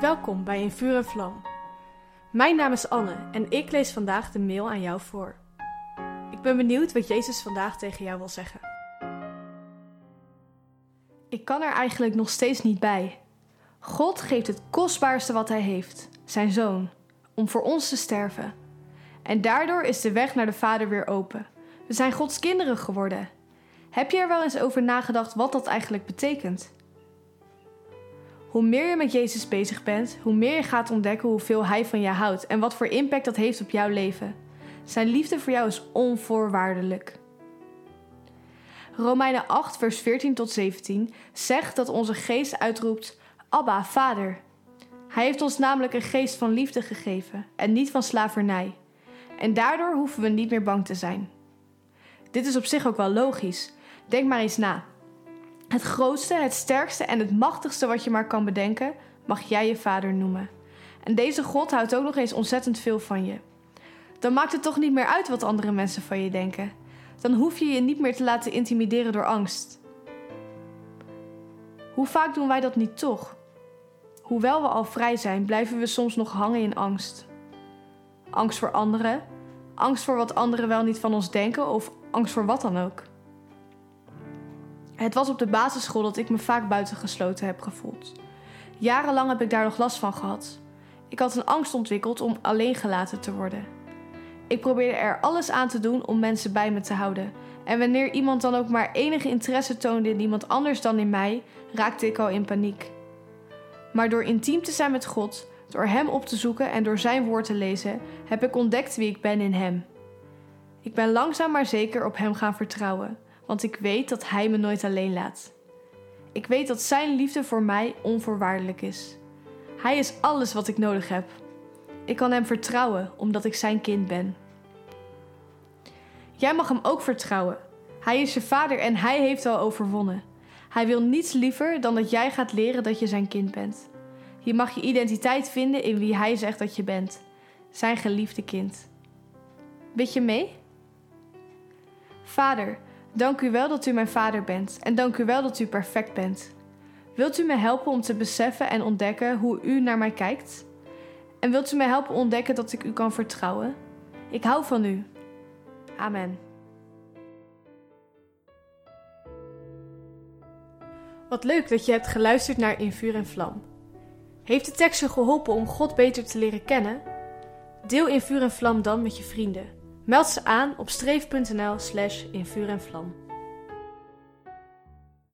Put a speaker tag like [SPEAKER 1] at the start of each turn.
[SPEAKER 1] Welkom bij In Vuur en Vlam. Mijn naam is Anne en ik lees vandaag de mail aan jou voor. Ik ben benieuwd wat Jezus vandaag tegen jou wil zeggen. Ik kan er eigenlijk nog steeds niet bij. God geeft het kostbaarste wat hij heeft, zijn zoon, om voor ons te sterven. En daardoor is de weg naar de Vader weer open. We zijn Gods kinderen geworden. Heb je er wel eens over nagedacht wat dat eigenlijk betekent? Hoe meer je met Jezus bezig bent, hoe meer je gaat ontdekken hoeveel Hij van je houdt en wat voor impact dat heeft op jouw leven. Zijn liefde voor jou is onvoorwaardelijk. Romeinen 8, vers 14 tot 17 zegt dat onze geest uitroept: Abba, Vader. Hij heeft ons namelijk een geest van liefde gegeven en niet van slavernij. En daardoor hoeven we niet meer bang te zijn. Dit is op zich ook wel logisch. Denk maar eens na. Het grootste, het sterkste en het machtigste wat je maar kan bedenken, mag jij je vader noemen. En deze God houdt ook nog eens ontzettend veel van je. Dan maakt het toch niet meer uit wat andere mensen van je denken. Dan hoef je je niet meer te laten intimideren door angst. Hoe vaak doen wij dat niet toch? Hoewel we al vrij zijn, blijven we soms nog hangen in angst. Angst voor anderen, angst voor wat anderen wel niet van ons denken of angst voor wat dan ook. Het was op de basisschool dat ik me vaak buitengesloten heb gevoeld. Jarenlang heb ik daar nog last van gehad. Ik had een angst ontwikkeld om alleen gelaten te worden. Ik probeerde er alles aan te doen om mensen bij me te houden. En wanneer iemand dan ook maar enige interesse toonde in iemand anders dan in mij, raakte ik al in paniek. Maar door intiem te zijn met God, door Hem op te zoeken en door Zijn woord te lezen, heb ik ontdekt wie ik ben in Hem. Ik ben langzaam maar zeker op Hem gaan vertrouwen want ik weet dat Hij me nooit alleen laat. Ik weet dat Zijn liefde voor mij onvoorwaardelijk is. Hij is alles wat ik nodig heb. Ik kan Hem vertrouwen omdat ik Zijn kind ben. Jij mag Hem ook vertrouwen. Hij is je vader en Hij heeft al overwonnen. Hij wil niets liever dan dat jij gaat leren dat je Zijn kind bent. Je mag je identiteit vinden in wie Hij zegt dat je bent. Zijn geliefde kind. Bid je mee? Vader, Dank u wel dat u mijn vader bent en dank u wel dat u perfect bent. Wilt u me helpen om te beseffen en ontdekken hoe u naar mij kijkt? En wilt u me helpen ontdekken dat ik u kan vertrouwen? Ik hou van u. Amen. Wat leuk dat je hebt geluisterd naar In Vuur en Vlam. Heeft de tekst je geholpen om God beter te leren kennen? Deel In Vuur en Vlam dan met je vrienden. Meld ze aan op streef.nl slash in vuur en vlam.